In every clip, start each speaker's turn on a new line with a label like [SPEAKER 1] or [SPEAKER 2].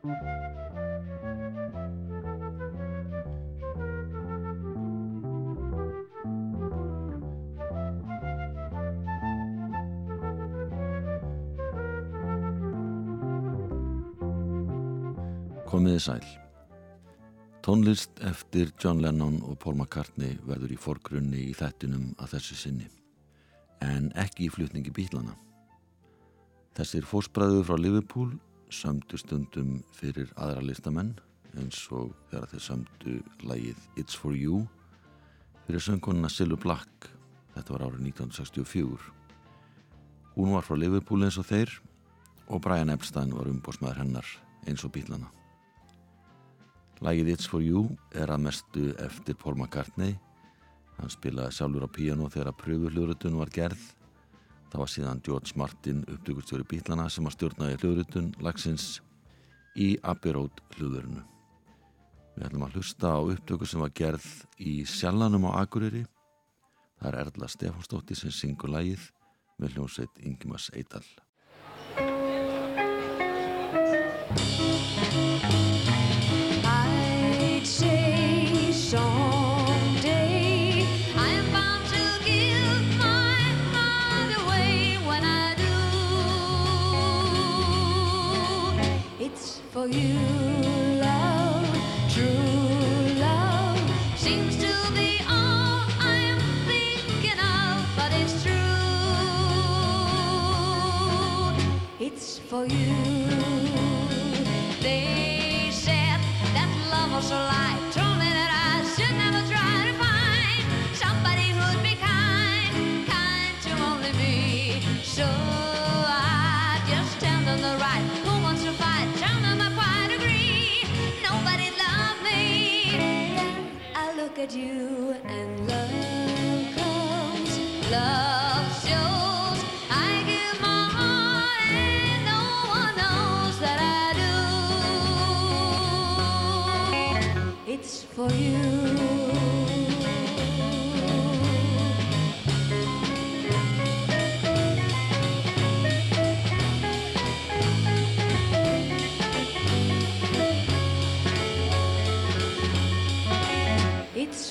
[SPEAKER 1] Komiði sæl. Tónlist eftir John Lennon og Paul McCartney verður í forgrunni í þettinum að þessu sinni, en ekki í flutningi bílana. Þessir fósbræður frá Liverpool sömdu stundum fyrir aðra listamenn eins og þegar þeir sömdu lægið It's For You fyrir söngkonuna Silu Black, þetta var árið 1964. Hún var frá Liverpool eins og þeir og Brian Epstein var umbósmaður hennar eins og bílana. Lægið It's For You er að mestu eftir Paul McCartney. Hann spilaði sjálfur á piano þegar að pröfu hljóðrutun var gerð. Það var síðan George Martin, upptökustjóri bílana, sem að stjórnaði hljóðrutun lagsins í Abbey Road hljóðurinu. Við ætlum að hlusta á upptöku sem var gerð í Sjallanum á Akureyri. Það er Erla Stefánsdóttir sem syngur lægið með hljómsveit Ingimas Eidal.
[SPEAKER 2] For you, love, true love seems to be all I'm thinking of, but it's true. It's for you. They said that love was a lie. Told me that I should never try to find somebody who'd be kind, kind to only me. So at you and love comes. Love shows. I give my heart and no one knows that I do. It's for you.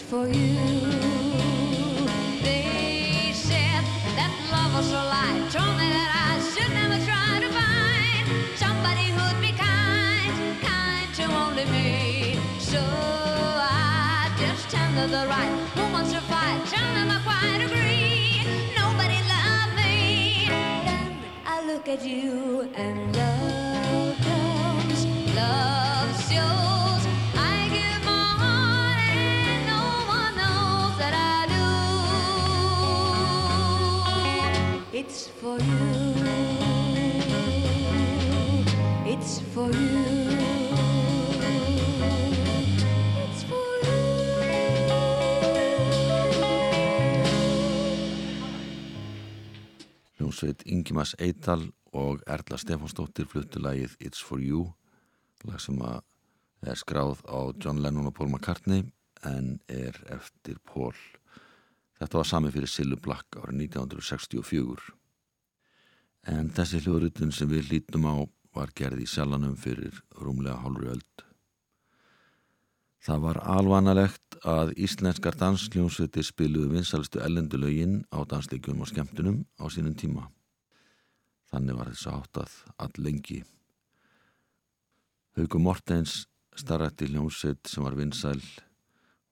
[SPEAKER 2] For you. They said that love was a lie. Told me that I should never try to find somebody who'd be kind, kind to only me. So I just them the right. Who wants to fight? Tell them I quite agree. Nobody loved me. Then I look at you and love for you. It's for you. It's for
[SPEAKER 1] Hljómsveit Ingimas Eidal og Erla Stefánsdóttir fluttu lagið It's For You lag sem að er skráð á John Lennon og Paul McCartney en er eftir Paul þetta var sami fyrir Silu Black árið 1964 en þessi hljóðrutun sem við lítum á var gerð í sjalanum fyrir rúmlega hálfri öld Það var alvanalegt að íslenskar dansljónsveitir spiluðu vinsalistu ellendulögin á dansleikjum og skemmtunum á sínum tíma. Þannig var þess áttað all lengi. Hauku Mortens starrætti hljónsveit sem var vinsæl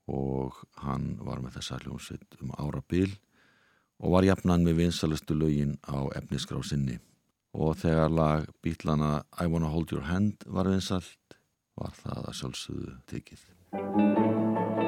[SPEAKER 1] og hann var með þessa hljónsveit um ára bil og var jafnan með vinsalistu lögin á efnisgrá sinni. Og þegar lag bítlana I Wanna Hold Your Hand var vinsælt var það að sjálfsögðu tekið.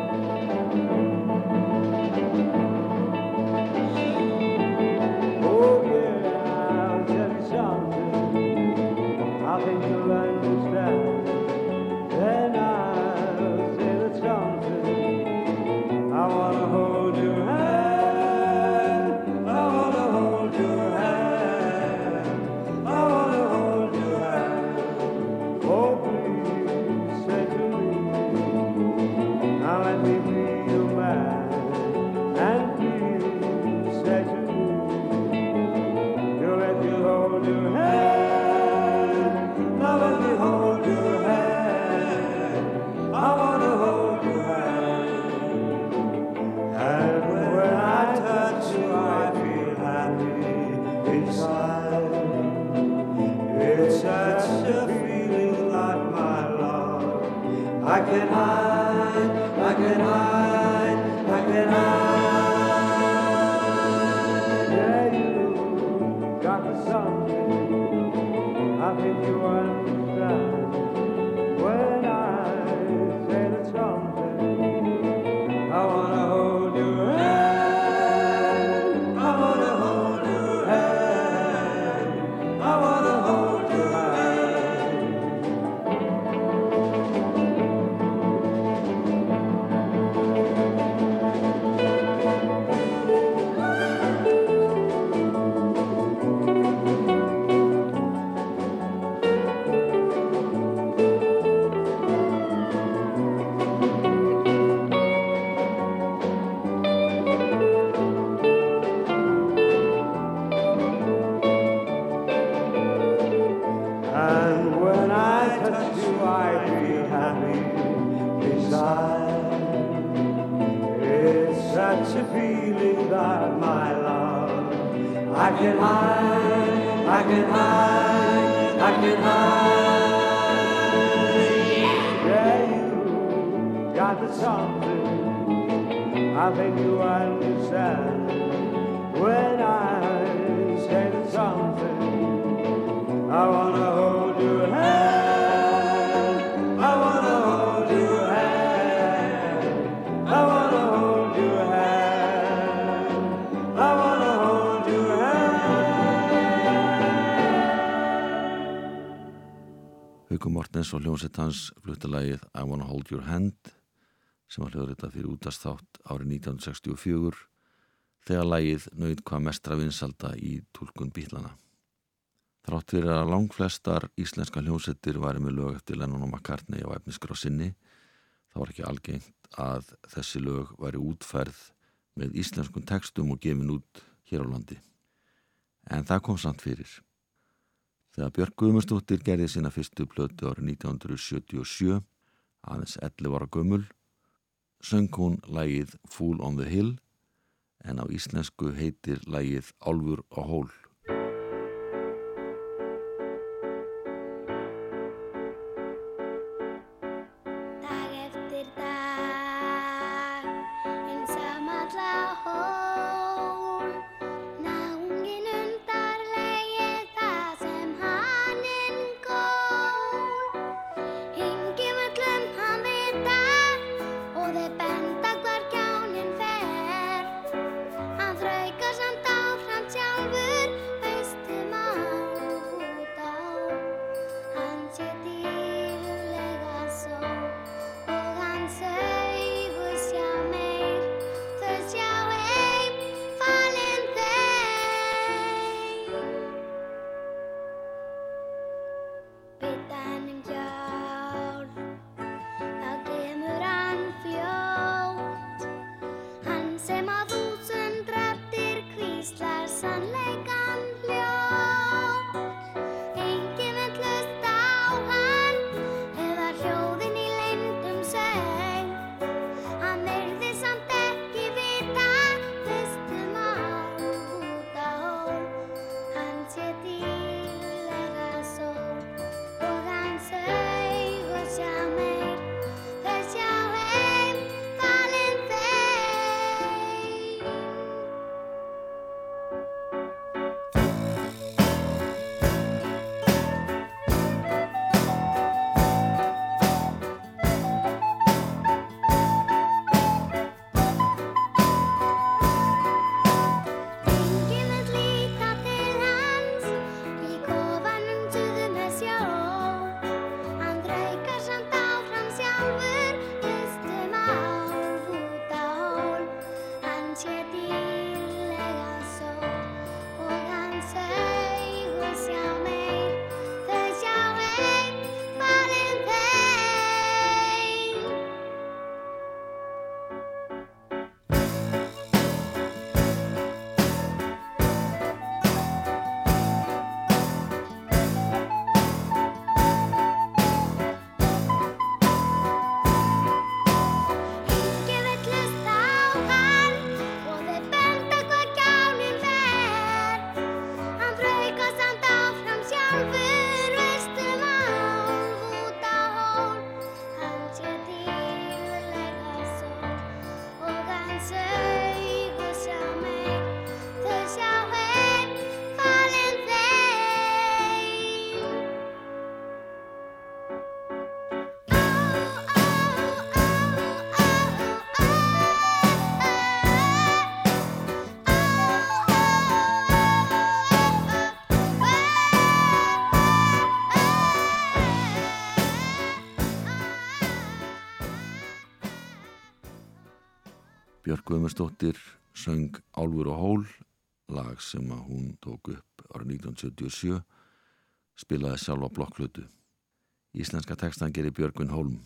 [SPEAKER 1] Mortens og hljómsett hans fluttalagið I Wanna Hold Your Hand sem var hljóðrita fyrir útastátt árið 1964 þegar lagið nöyð hvað mestra vinsalda í tólkun bílana. Þrátt fyrir að langflestar íslenska hljómsettir væri með lög eftir Lennon og McCartney á efniskrá sinni þá var ekki algengt að þessi lög væri útferð með íslenskum textum og gefin út hér á landi. En það kom samt fyrir. Þegar Björg Guðmundsdóttir gerði sína fyrstu plötu árið 1977, aðeins 11 ára gömul, söng hún lægið Fool on the Hill en á íslensku heitir lægið Álfur á hól.
[SPEAKER 3] Guðmundsdóttir söng Álfur og Hól, lag sem að hún tók upp árið 1977, spilaði sjálf á blokkhlutu. Íslenska tekstan gerir Björgvin Hólm.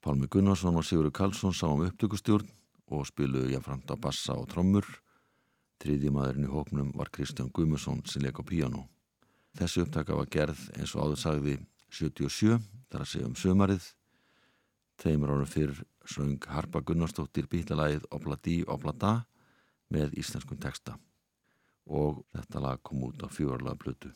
[SPEAKER 3] Pálmi Gunnarsson og Sigurður Karlsson sá um upptökustjórn og spiluðu jáfnframt á bassa og trommur. Tríði maðurinn í hóknum var Kristján Guðmusson sem leik á píano. Þessi upptaka var gerð eins og áður sagði 77, þar að segja um sömarið. Þeimur árum fyrr söng Harpa Gunnarsdóttir bílalægið Obla Dí Obla Da með íslenskum teksta og þetta lag kom út á fjórlega blötu.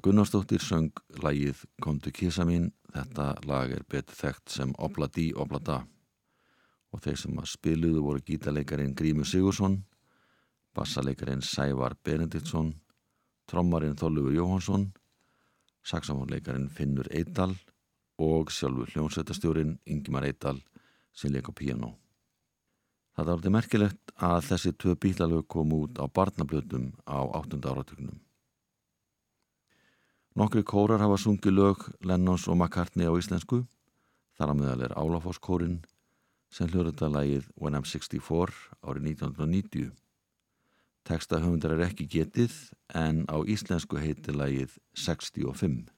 [SPEAKER 3] Gunnarsdóttir söng lagið Komdu kísa mín. Þetta lag er betur þekkt sem Obla Dí Obla Da og þeir sem að spiluðu voru gítaleikarin Grímur Sigursson, bassaleikarin Sævar Benediktsson, trommarinn Þorlufur Jóhansson, saxofónleikarin Finnur Eidal og sjálfur hljómsveitastjórin Ingimar Eidal sem leik á píanó. Það er orðið merkilegt að þessi tvö bílalög kom út á barnablöðum á 8. áratögnum. Nokkri kórar hafa sungið lög Lennons og McCartney á íslensku. Þar á meðal er Álafoskórin sem hljóruða lagið When I'm 64 árið 1990. Teksta höfundar er ekki getið en á íslensku heitir lagið 65.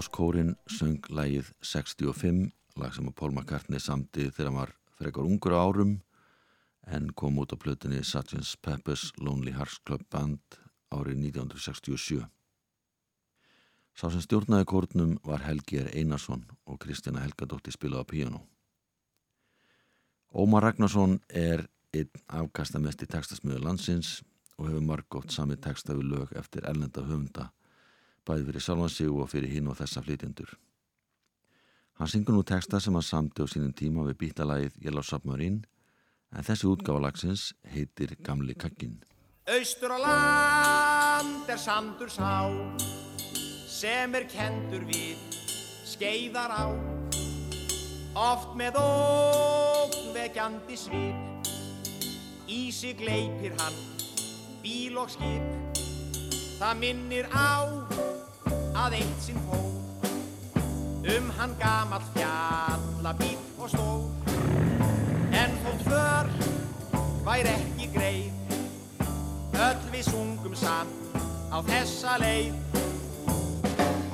[SPEAKER 1] Álafoskórin söng lægið 65, lag sem að Paul McCartney samti þegar hann var frekar ungur árum en kom út á plötunni Sgt. Pepper's Lonely Hearts Club Band árið 1967. Sá sem stjórnaði kórnum var Helgi R. Einarsson og Kristjana Helgadóttir spilaði á píanó. Ómar Ragnarsson er einn afkastamesti textasmiður landsins og hefur margótt sami texta við lög eftir ellenda höfunda bæði fyrir sjálfan sig og fyrir hinn og þessa flytjendur. Hann syngur nú texta sem hann samti á sínum tíma við bítalagið Yellow Submarine en þessi útgáfalagsins heitir Gamli Kakkin.
[SPEAKER 4] Austur á land er sandur sá sem er kendur við skeiðar á oft með ógnvekjandi svip í sig gleipir hann bíl og skip það minnir á að eitt sinn fór um hann gamall fjalla bíl og stór. En þótt för væri ekki greið öll við sungum samt á þessa leið.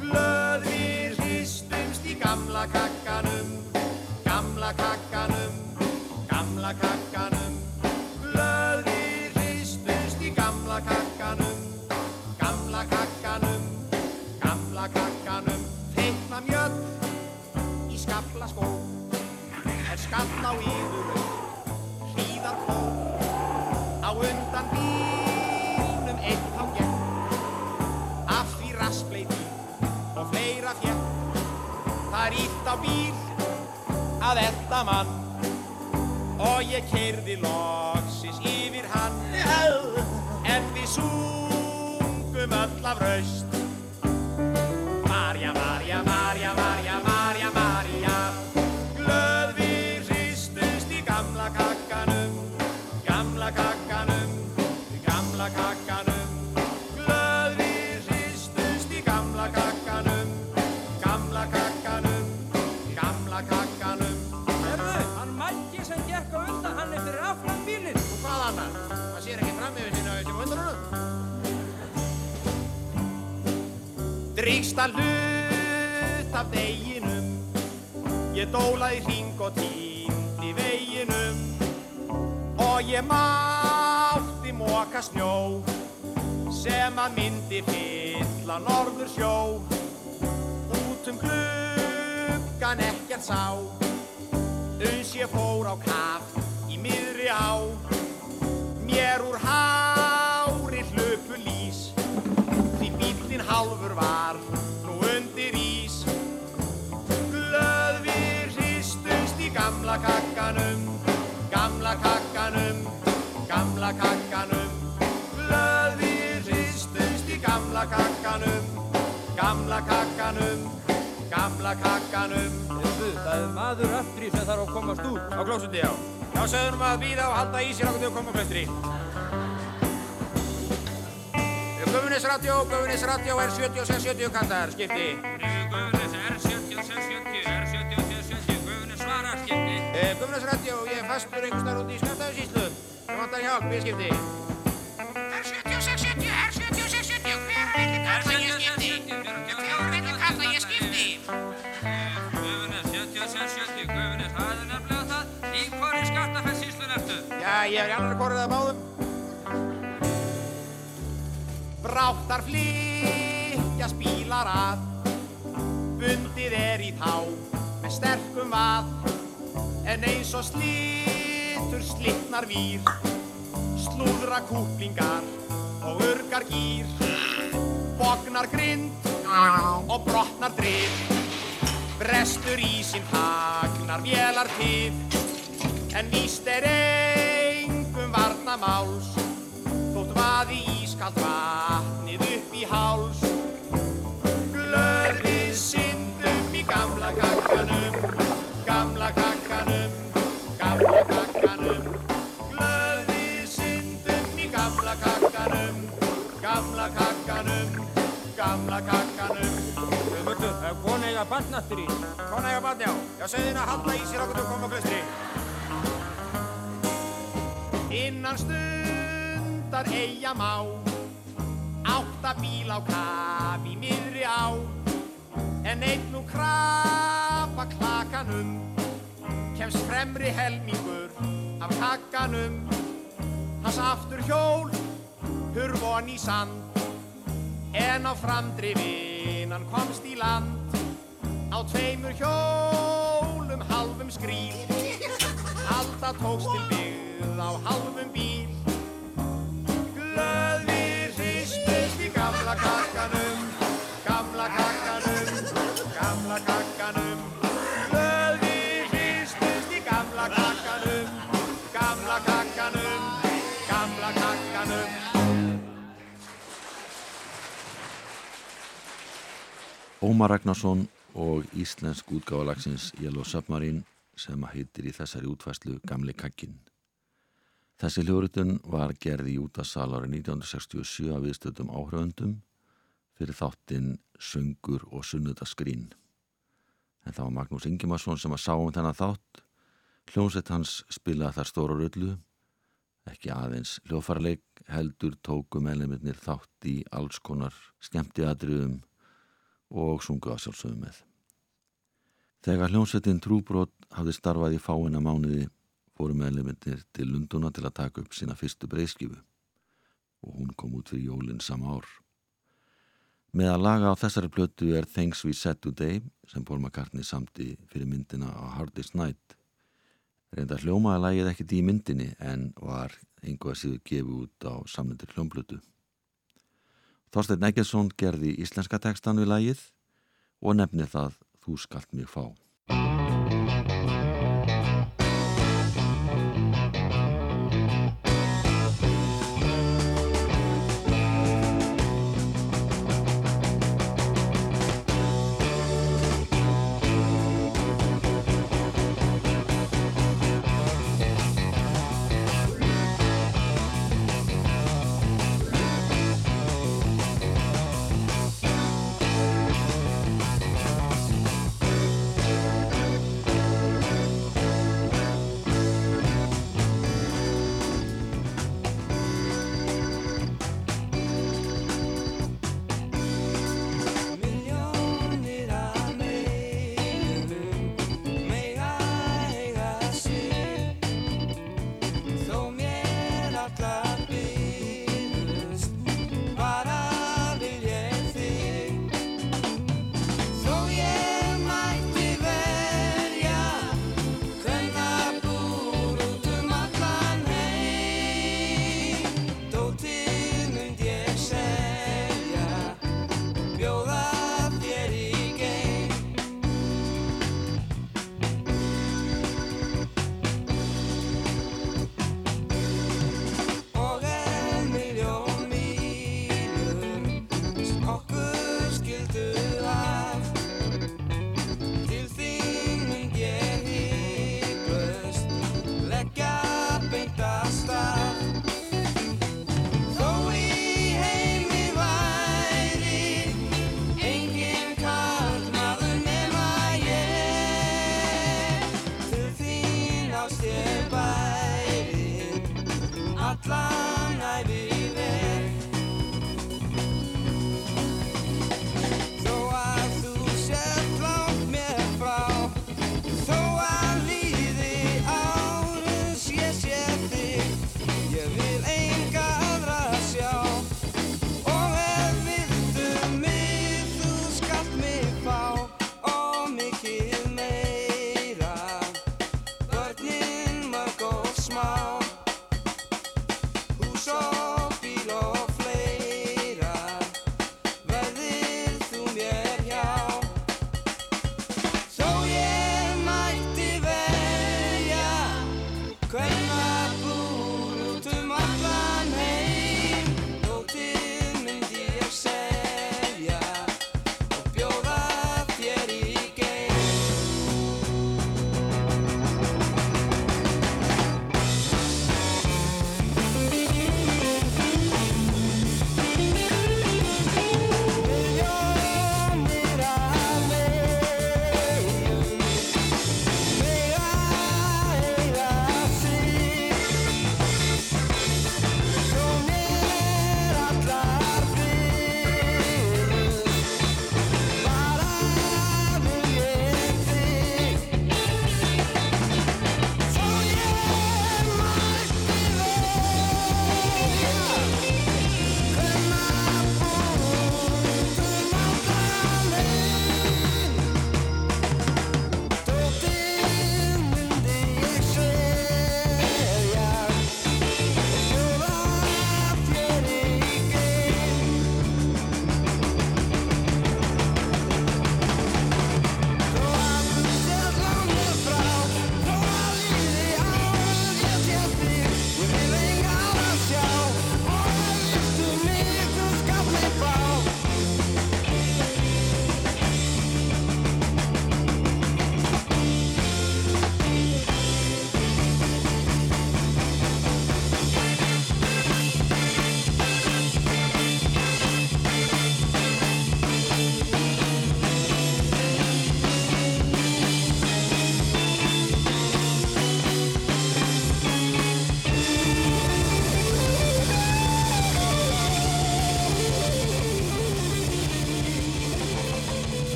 [SPEAKER 4] Glöð við hristumst í gamla kakkanum gamla kakkanum undan bílnum einn þá gekk. Af því raspleiti og fleira fjekk það er ítt á bíl að elda mann. Og ég keirði loksis yfir hann. En við sungum öll af raust Að hlut af deginum. Ég dólaði hring og tíndi veginum. Og ég mátti móka snjó Sem að myndi fylla norður sjó. Út um gluggan ekkert sá. Uns ég fór á kaf í miðri á. Mér úr hári hlöpu lís Því bíllinn hálfur var gamla kakkanum Glöð við hristumst í gamla kakkanum Gamla kakkanum, gamla kakkanum
[SPEAKER 5] Herðu, það er maður aftur í sem þarf að komast út.
[SPEAKER 4] Á klósundi, já. Já, sögðum að býða og halda í sér okkur til að koma á klöstri. Við Guðunis Radio, Guðunis Radio er 76-70 kallar, skipti.
[SPEAKER 5] Guðunis R7670, R7670, Guðunis svarar skipti.
[SPEAKER 4] Eh, Guðunis Radio, ég er fastur einhvers þar út í Skaftafjörnsíslu. Það vantar hjálp, ég skipti.
[SPEAKER 6] R7670, R7670, hver vildi kalla ég skipti? Hver vildi kalla ég skipti?
[SPEAKER 5] Guðunis 7670, Guðunis, það er nefnilega það. Í hvori skattafellsíslun ertu?
[SPEAKER 4] Já, ég er í alveg korrið að báðum. Bráttar flytja spílar að, bundið er í tá með sterkum vað, en eins og slittur slittnar vír, slúðra kúplingar og urgar gýr, bognar grind og brotnar drif, brestur í sinn hagnar vélar til, En víst er engum varna máls Þótt vaði ískalt vatnið upp í háls gamla kakkanum Gamla kakkanum, gamla kakkanum
[SPEAKER 5] Guðmundur, það er kona eiga barnattur í.
[SPEAKER 4] Kona eiga barn, já. Já, segði henni að halda í sér okkur til að koma á klustri. Innan stundar eiga má, átta bíl á kaf í miðri á, en einn nú krapa klakanum, kemst fremri helmingur af kakkanum, hans aftur hjól, hurfon í sand, en á framdrifin hann komst í land. Á tveimur hjólum halvum skríl. Halda tókst til byggð á halvum bíl. Glöðir hristust í gamla kakkanum
[SPEAKER 1] Ómar Ragnarsson og íslensk útgáfalagsins Yellow Submarine sem að heitir í þessari útfæslu Gamli kakkin. Þessi hljóritun var gerði í útasal árið 1967 af viðstöðum áhriföndum fyrir þáttinn Söngur og Sunnudaskrín. En það var Magnús Ingimarsson sem að sá um þennan þátt. Hljómsveit hans spilaði þar stóra rullu, ekki aðeins hljófarleik heldur tóku meðleiminnir þátt í alls konar skemmtiðadriðum og sungu að sjálfsögum með. Þegar hljómsveitin Trúbrot hafði starfað í fáina mánuði fóru meðlemindir til Lunduna til að taka upp sína fyrstu breyðskifu og hún kom út fyrir jólinn sama ár. Með að laga á þessari plötu er Things We Said Today sem Paul McCartney samti fyrir myndina á Hardest Night. Reynda hljómaði lagið ekkert í myndinni en var einhvað síðu gefið út á samlendur hljómblötu. Þorstein Eggesson gerði íslenska tekstan við lagið og nefni það Þú skalt mig fá.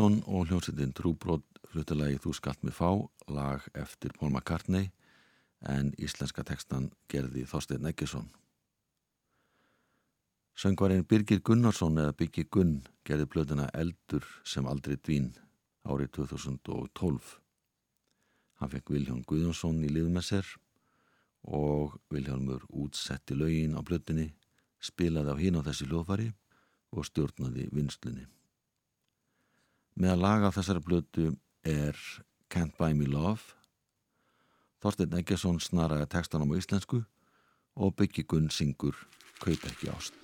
[SPEAKER 1] Júliusson og hljómsveitin Trúbrot fluttilagi Þú skalt mig fá, lag eftir Paul McCartney en íslenska tekstan gerði Þorstein Eggesson. Söngvarinn Birgir Gunnarsson eða Byggi Gunn gerði blöðuna Eldur sem aldrei dvín árið 2012. Hann fekk Viljón Guðjónsson í lið með sér og Viljónmur útsetti lögin á blöðinni, spilaði á hín á þessi hljóðfari og stjórnaði vinslunni. Með að laga þessari blödu er Can't Buy Me Love. Þorstein Eggesson snaraði textanum á íslensku og Byggi Gunn syngur Kaup ekki ást.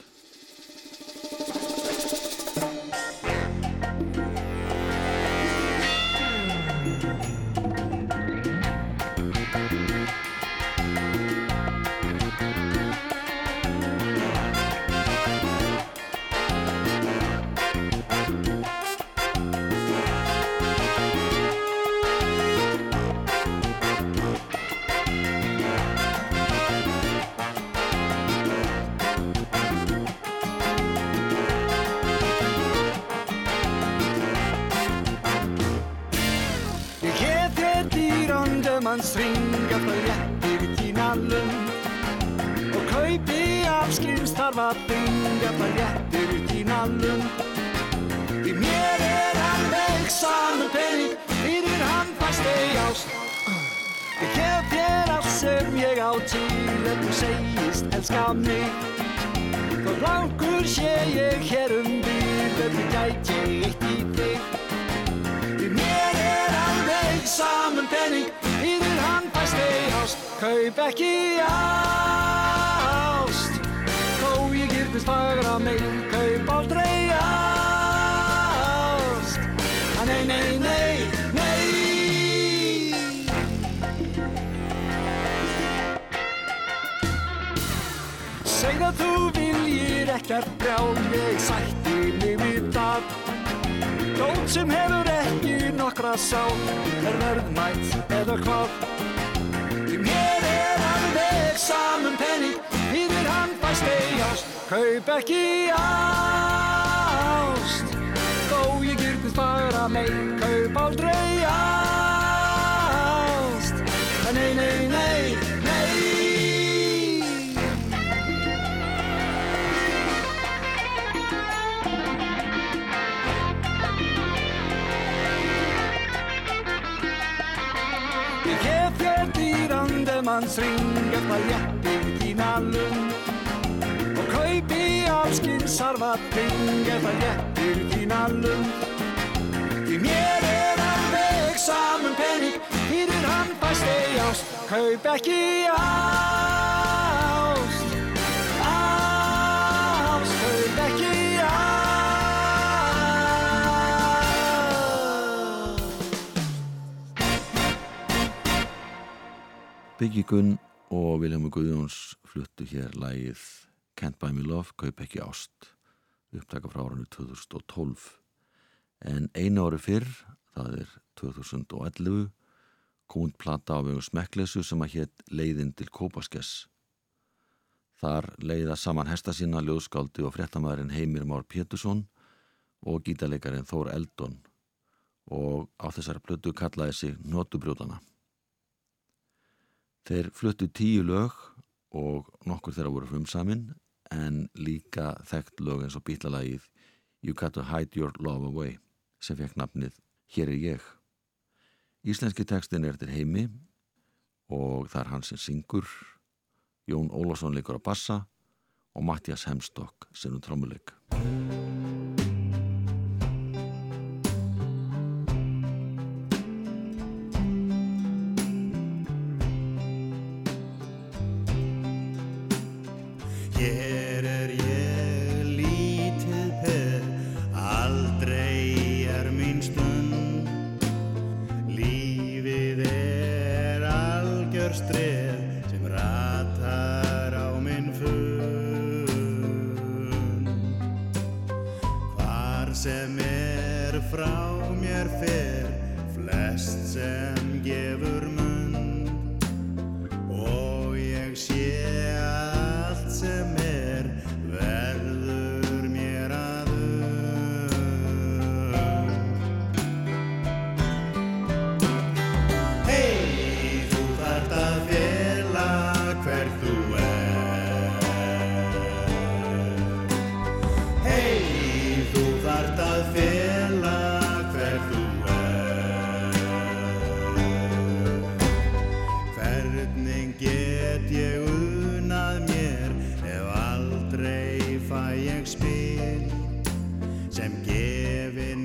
[SPEAKER 7] Ringa frá léttir í tína lund Því mér er alveg saman pening fyrir hann fæst ei ást. Ég hef þér allt sem ég á til ef þú segist elska mig. Þó langur sé ég hér um bíl ef þú gæti eitt í þig. Því mér er alveg saman penning Fyrir hann fæst ei ást. Kaup ekki ást ég gyrtist fagra mig Kaup aldrei ást ah, Nei, nei, nei, nei. Segð að þú viljir ekkert brjál Ég sætti mig við það. Dót sem hefur ekki nokkra sál Er verðmætt eða hvað. Því mér er alveg saman penning Fyrir hann fæst ást Kaup ekki ást. Þó ég gyrtist bara mig Kaup aldrei ást. Nei, nei, nei, nei. Ég hef þér dýrandi manns ring eftir léttir þína kaupi allskinn sarvating eftir léttir þína lund Því mér er alveg saman penning fyrir hann fæst ei ást. Kaup ekki ást ást kaup ekki ást.
[SPEAKER 1] Byggi Gunn og Viljámi Guðjóns fluttu hér lægið Can't Buy Me Love, Kaup ekki ást upptaka frá áranu 2012 en einu ári fyrr það er 2011 kom út plata á vegum smekklesu sem að hétt Leiðin til Kópaskess. Þar leiða saman hesta sína ljóðskáldi og fréttamaðurinn Heimir Már Pétursson og gítalegarinn Þór Eldon. Og á þessari plötu kallaði sig Notubrjóðana Þeir fluttu tíu lög og nokkur þeirra voru frumsamin en líka þekkt lög eins og bítlalagið You Got to Hide Your Love Away sem fekk nafnið Hér er ég. Íslenski tekstin er til heimi og það er hann sem syngur, Jón Ólafsson leikur á bassa og Mattias Hemstokk sem um
[SPEAKER 8] ég spil sem gefin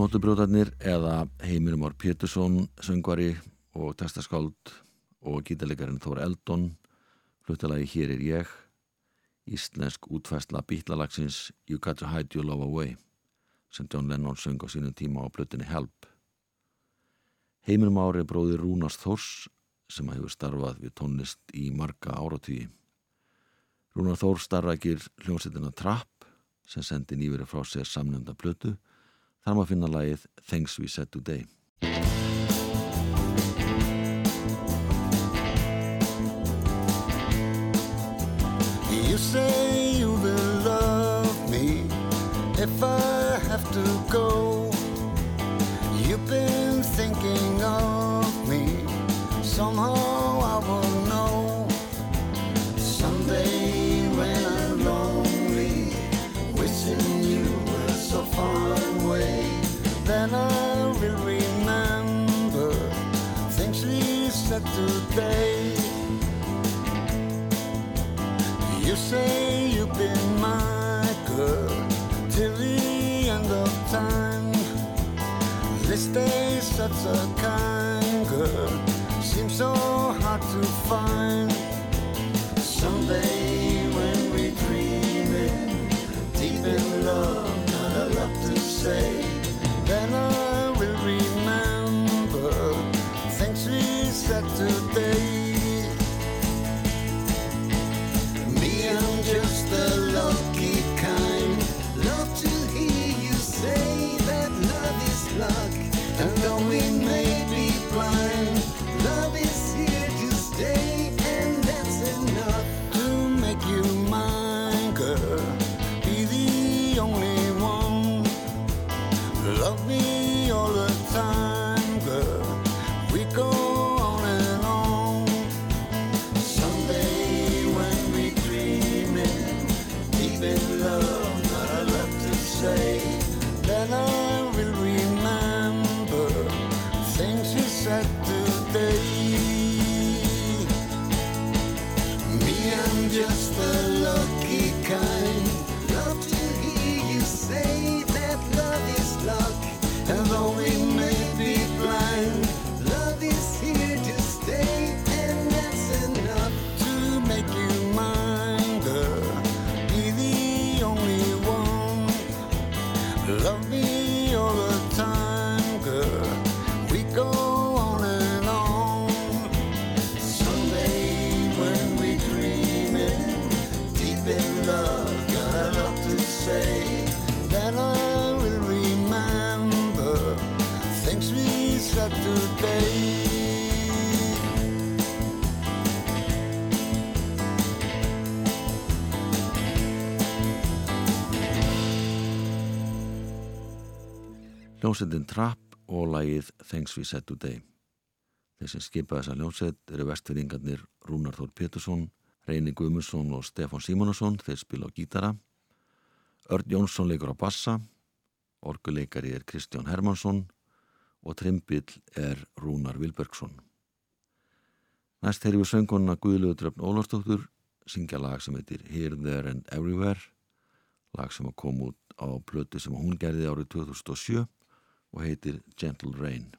[SPEAKER 1] Nótubrjóðarnir eða Heimir Már Pétursson, söngvari og textaskáld og gítarleikarinn Þór Eldon, fluttalagi Hér er ég, íslensk útfæsla bítlalagsins You Got to Hide Your Love Away, sem John Lennon söng á sínum tíma á plötunni Help. Heimir Már er bróðir Rúnars Þórs sem hefur starfað við tónlist í marga áratvíi. Rúnar Þór starrakir hljómsveitina Trapp sem sendi nýverið frá sér samnefnda plötu þar maður finna lagið Things We Said Today.
[SPEAKER 9] Say you will love me if I have to go. You've been thinking of me, somehow I will know. Someday when I'm lonely, wishing you were so far away, then I will remember things we said today. You say you've been my girl till the end of time. This day, such a kind girl, seems so hard to find. Someday when we dreaming, deep in love, not a lot to say,
[SPEAKER 2] Hljómsveitin Trapp og lagið Thanks We Said Today. Þeir sem skipa þessa hljómsveit eru vestfyrringarnir Rúnar Þór Pétursson, Reyni Guðmundsson og Stefán Símonusson, þeir spila á gítara. Örd Jónsson leikur á bassa, orguleikari er Kristján Hermansson og trimbill er Rúnar Vilbergsson. Næst heyri við sönguna Guðlegu Dröfn Ólarsdóttur syngja lag sem heitir Here, There and Everywhere lag sem kom út á plötu sem hún gerði árið 2007 og heitir Gentle Rain.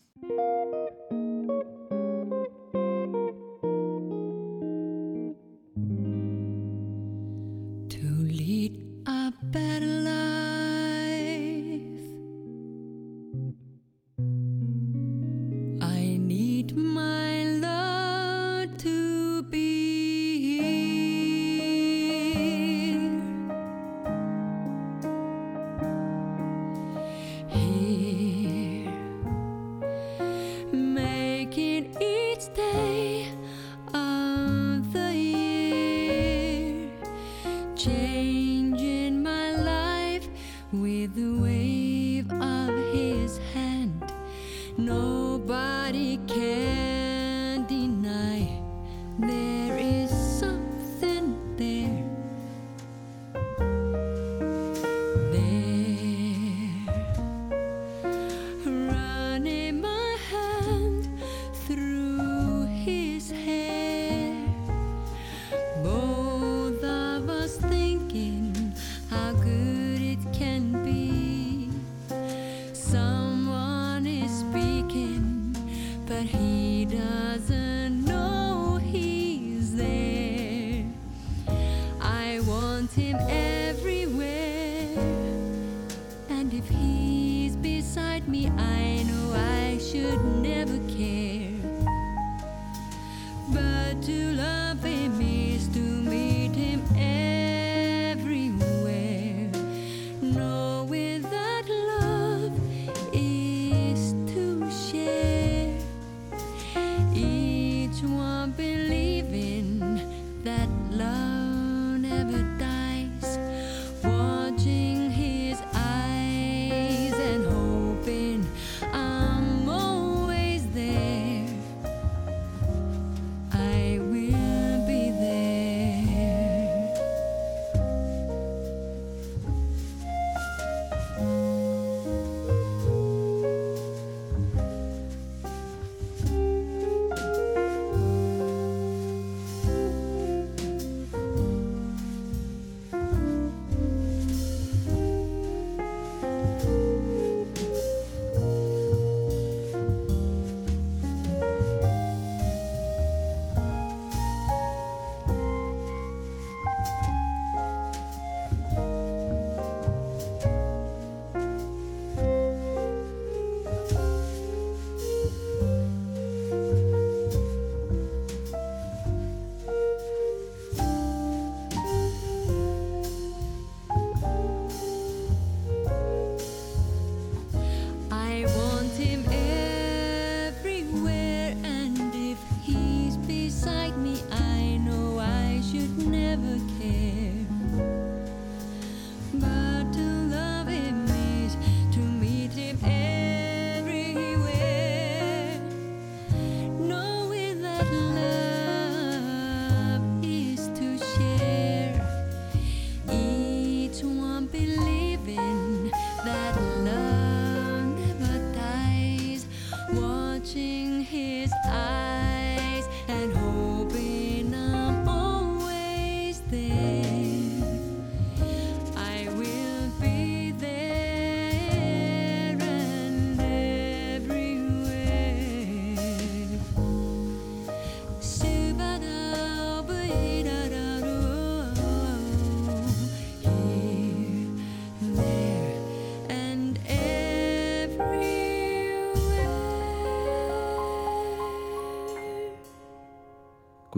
[SPEAKER 2] believe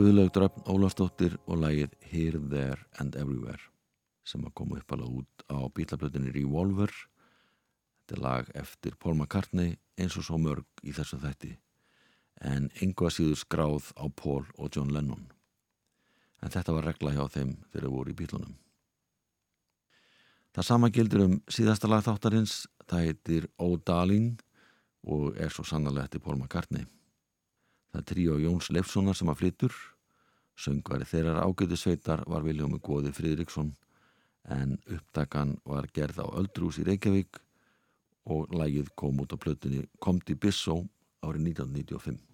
[SPEAKER 2] Guðlaugdrafn Ólafsdóttir og lægið Here, There and Everywhere sem að koma upp alveg út á bílablöðinni Revolver. Þetta er lag eftir Paul McCartney eins og svo mörg í þessu þætti en einhvað síður skráð á Paul og John Lennon. En þetta var regla hjá þeim þegar þeir voru í bílunum.
[SPEAKER 10] Það sama gildir um síðasta lag þáttarins það heitir O Darling og er svo sannarlega eftir Paul McCartney. Það er trí á Jóns Leifssonar sem að flyttur Söngvari þeirrar ágæti sveitar var Viljómi Góði Fridriksson en upptakan var gerð á Öldrús í Reykjavík og lægið kom út á plötunni Komdi Bissó árið 1995.